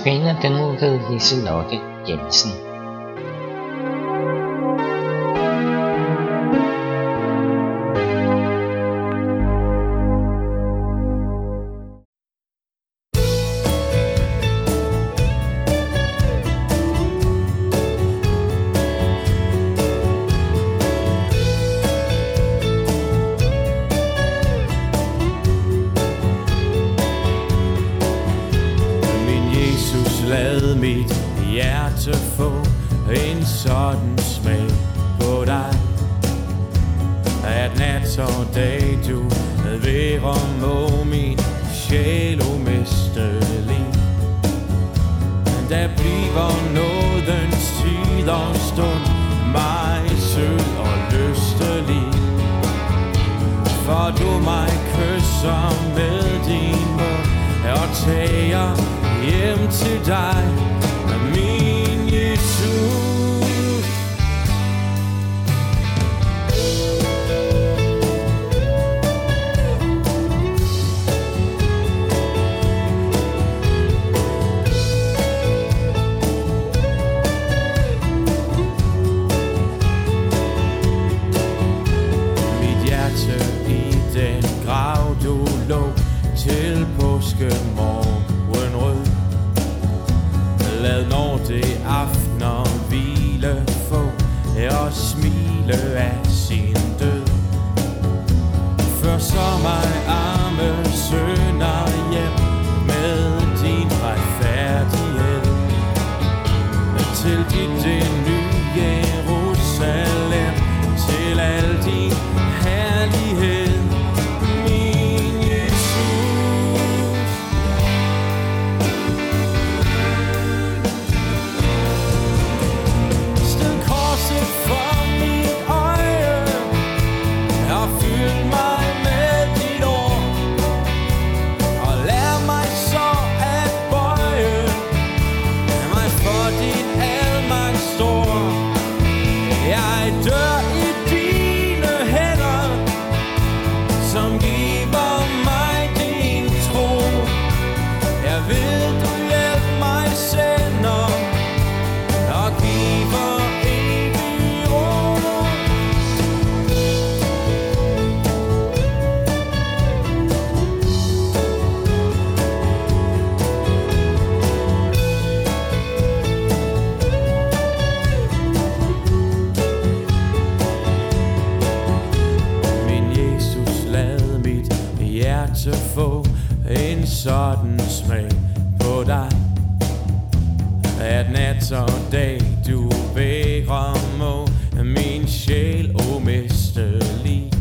Notabene den ved Liselotte Jensen. Sådan smag på dig. At nat og dag du ved om må min sjæl umistelig. Der bliver nådens tid og stund mig sød og lystelig. For du mig kysser med din mund og tager hjem til dig, min at få en sådan smag på dig at nat og dag du værer må min sjæl umistelig.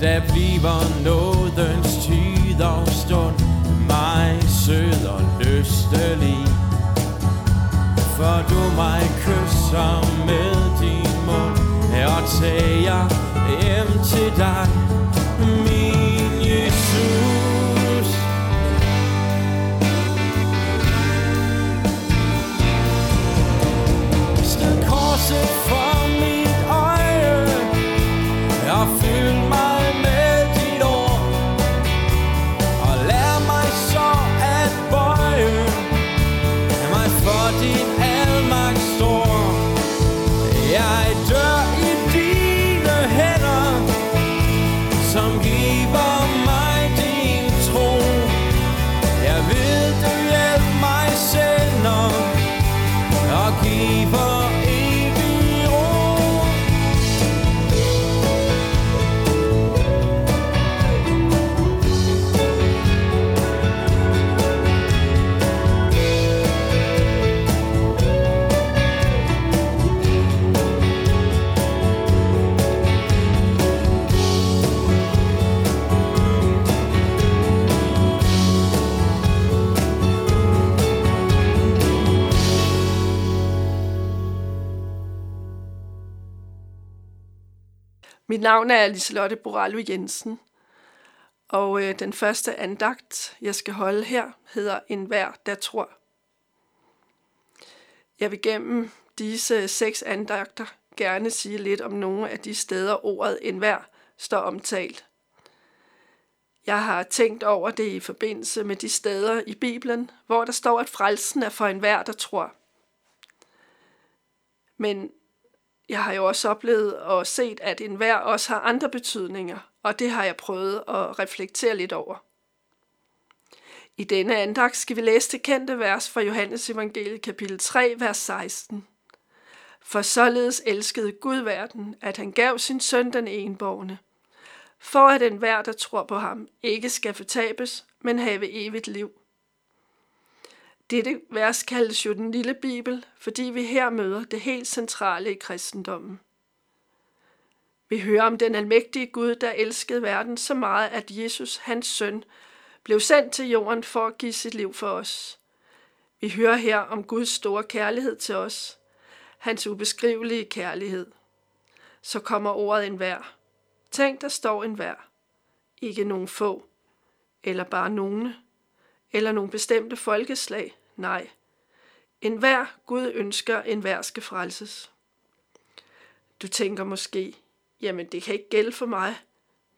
Der bliver nådens tid og stund mig sød og lystelig. For du mig kysser med din mund og tager hjem til dig, so far. Mit navn er Liselotte Borallo Jensen, og øh, den første andagt, jeg skal holde her, hedder En hver, der tror. Jeg vil gennem disse seks andagter gerne sige lidt om nogle af de steder, ordet en hver står omtalt. Jeg har tænkt over det i forbindelse med de steder i Bibelen, hvor der står, at frelsen er for enhver, der tror. Men jeg har jo også oplevet og set, at enhver også har andre betydninger, og det har jeg prøvet at reflektere lidt over. I denne andagt skal vi læse det kendte vers fra Johannes evangeliet kapitel 3, vers 16. For således elskede Gud verden, at han gav sin søn den enborgne, for at enhver, der tror på ham, ikke skal fortabes, men have evigt liv. Dette vers kaldes jo den lille bibel, fordi vi her møder det helt centrale i kristendommen. Vi hører om den almægtige Gud, der elskede verden så meget, at Jesus, hans søn, blev sendt til jorden for at give sit liv for os. Vi hører her om Guds store kærlighed til os, hans ubeskrivelige kærlighed. Så kommer ordet en vær. Tænk, der står en vær. Ikke nogen få, eller bare nogle, eller nogle bestemte folkeslag. Nej, en hver Gud ønsker, en hver skal frelses. Du tænker måske, jamen det kan ikke gælde for mig.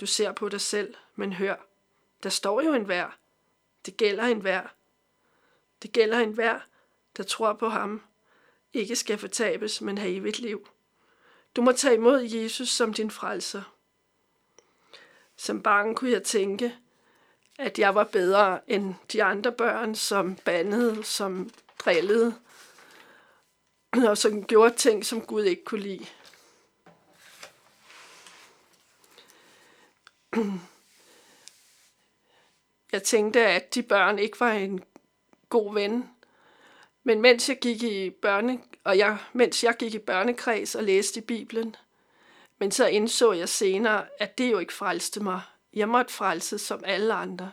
Du ser på dig selv, men hør, der står jo en hver. Det gælder en hver. Det gælder en hver, der tror på ham, ikke skal fortabes, men have evigt liv. Du må tage imod Jesus som din frelser. Som barn kunne jeg tænke, at jeg var bedre end de andre børn, som bandede, som drillede, og som gjorde ting, som Gud ikke kunne lide. Jeg tænkte, at de børn ikke var en god ven. Men mens jeg gik i børne, og jeg, mens jeg gik i børnekreds og læste i Bibelen, men så indså jeg senere, at det jo ikke frelste mig. Jeg måtte frelses som alle andre.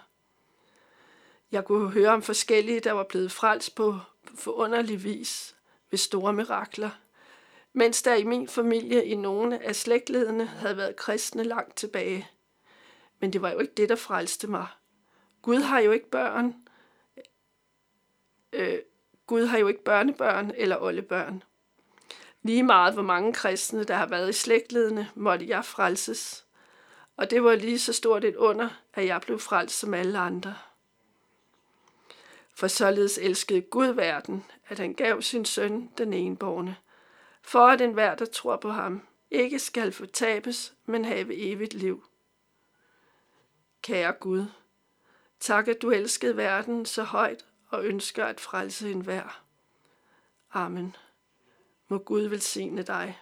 Jeg kunne høre om forskellige, der var blevet frelst på forunderlig vis ved store mirakler, mens der i min familie i nogle af slægtledene havde været kristne langt tilbage. Men det var jo ikke det, der frelste mig. Gud har jo ikke børn. Øh, Gud har jo ikke børnebørn eller oldebørn. Lige meget hvor mange kristne, der har været i slægtledene, måtte jeg frelses. Og det var lige så stort et under, at jeg blev frelst som alle andre. For således elskede Gud verden, at han gav sin søn den enborne, for at enhver, der tror på ham, ikke skal fortabes, men have evigt liv. Kære Gud, tak at du elskede verden så højt og ønsker at frelse enhver. Amen. Må Gud velsigne dig.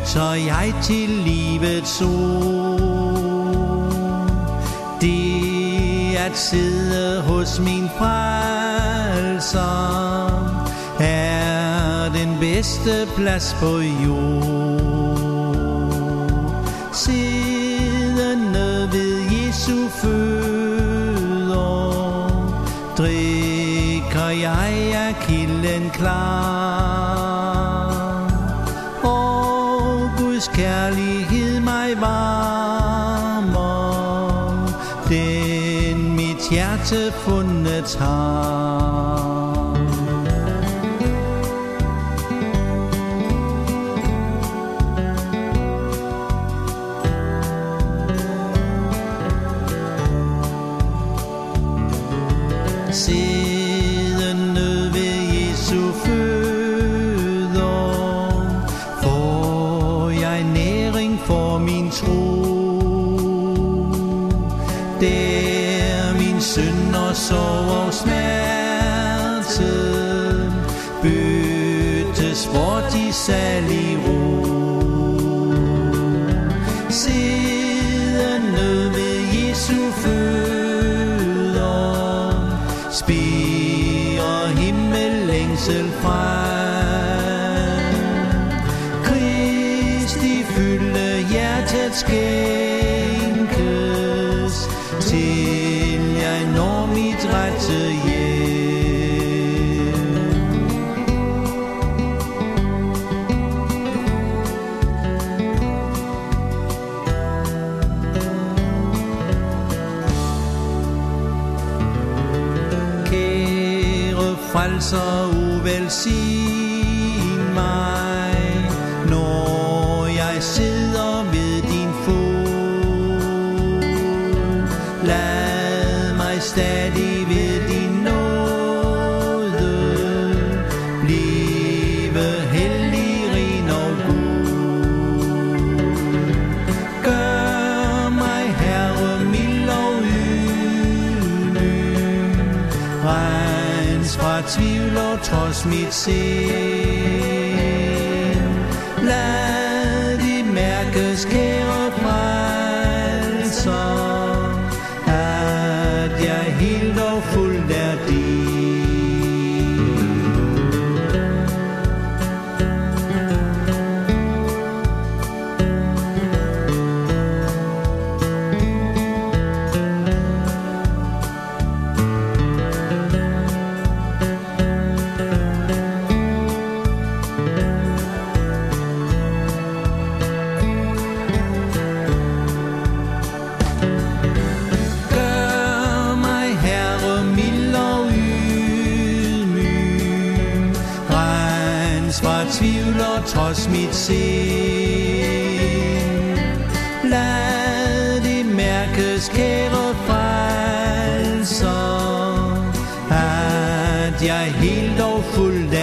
Lytter jeg til livets ord Det at sidde hos min frelser. Er den bedste plads på jord. Siddende ved Jesu fødder drikker jeg af kilden klar. Fundet har. Frem. Kristi fylde hjertet skænkes, til jeg når mit rette hjem. frelser, uvelsign mig. toss me at sea. tvivler trods mit sind. Lad det mærkes, kære frelser, at jeg helt og fuldt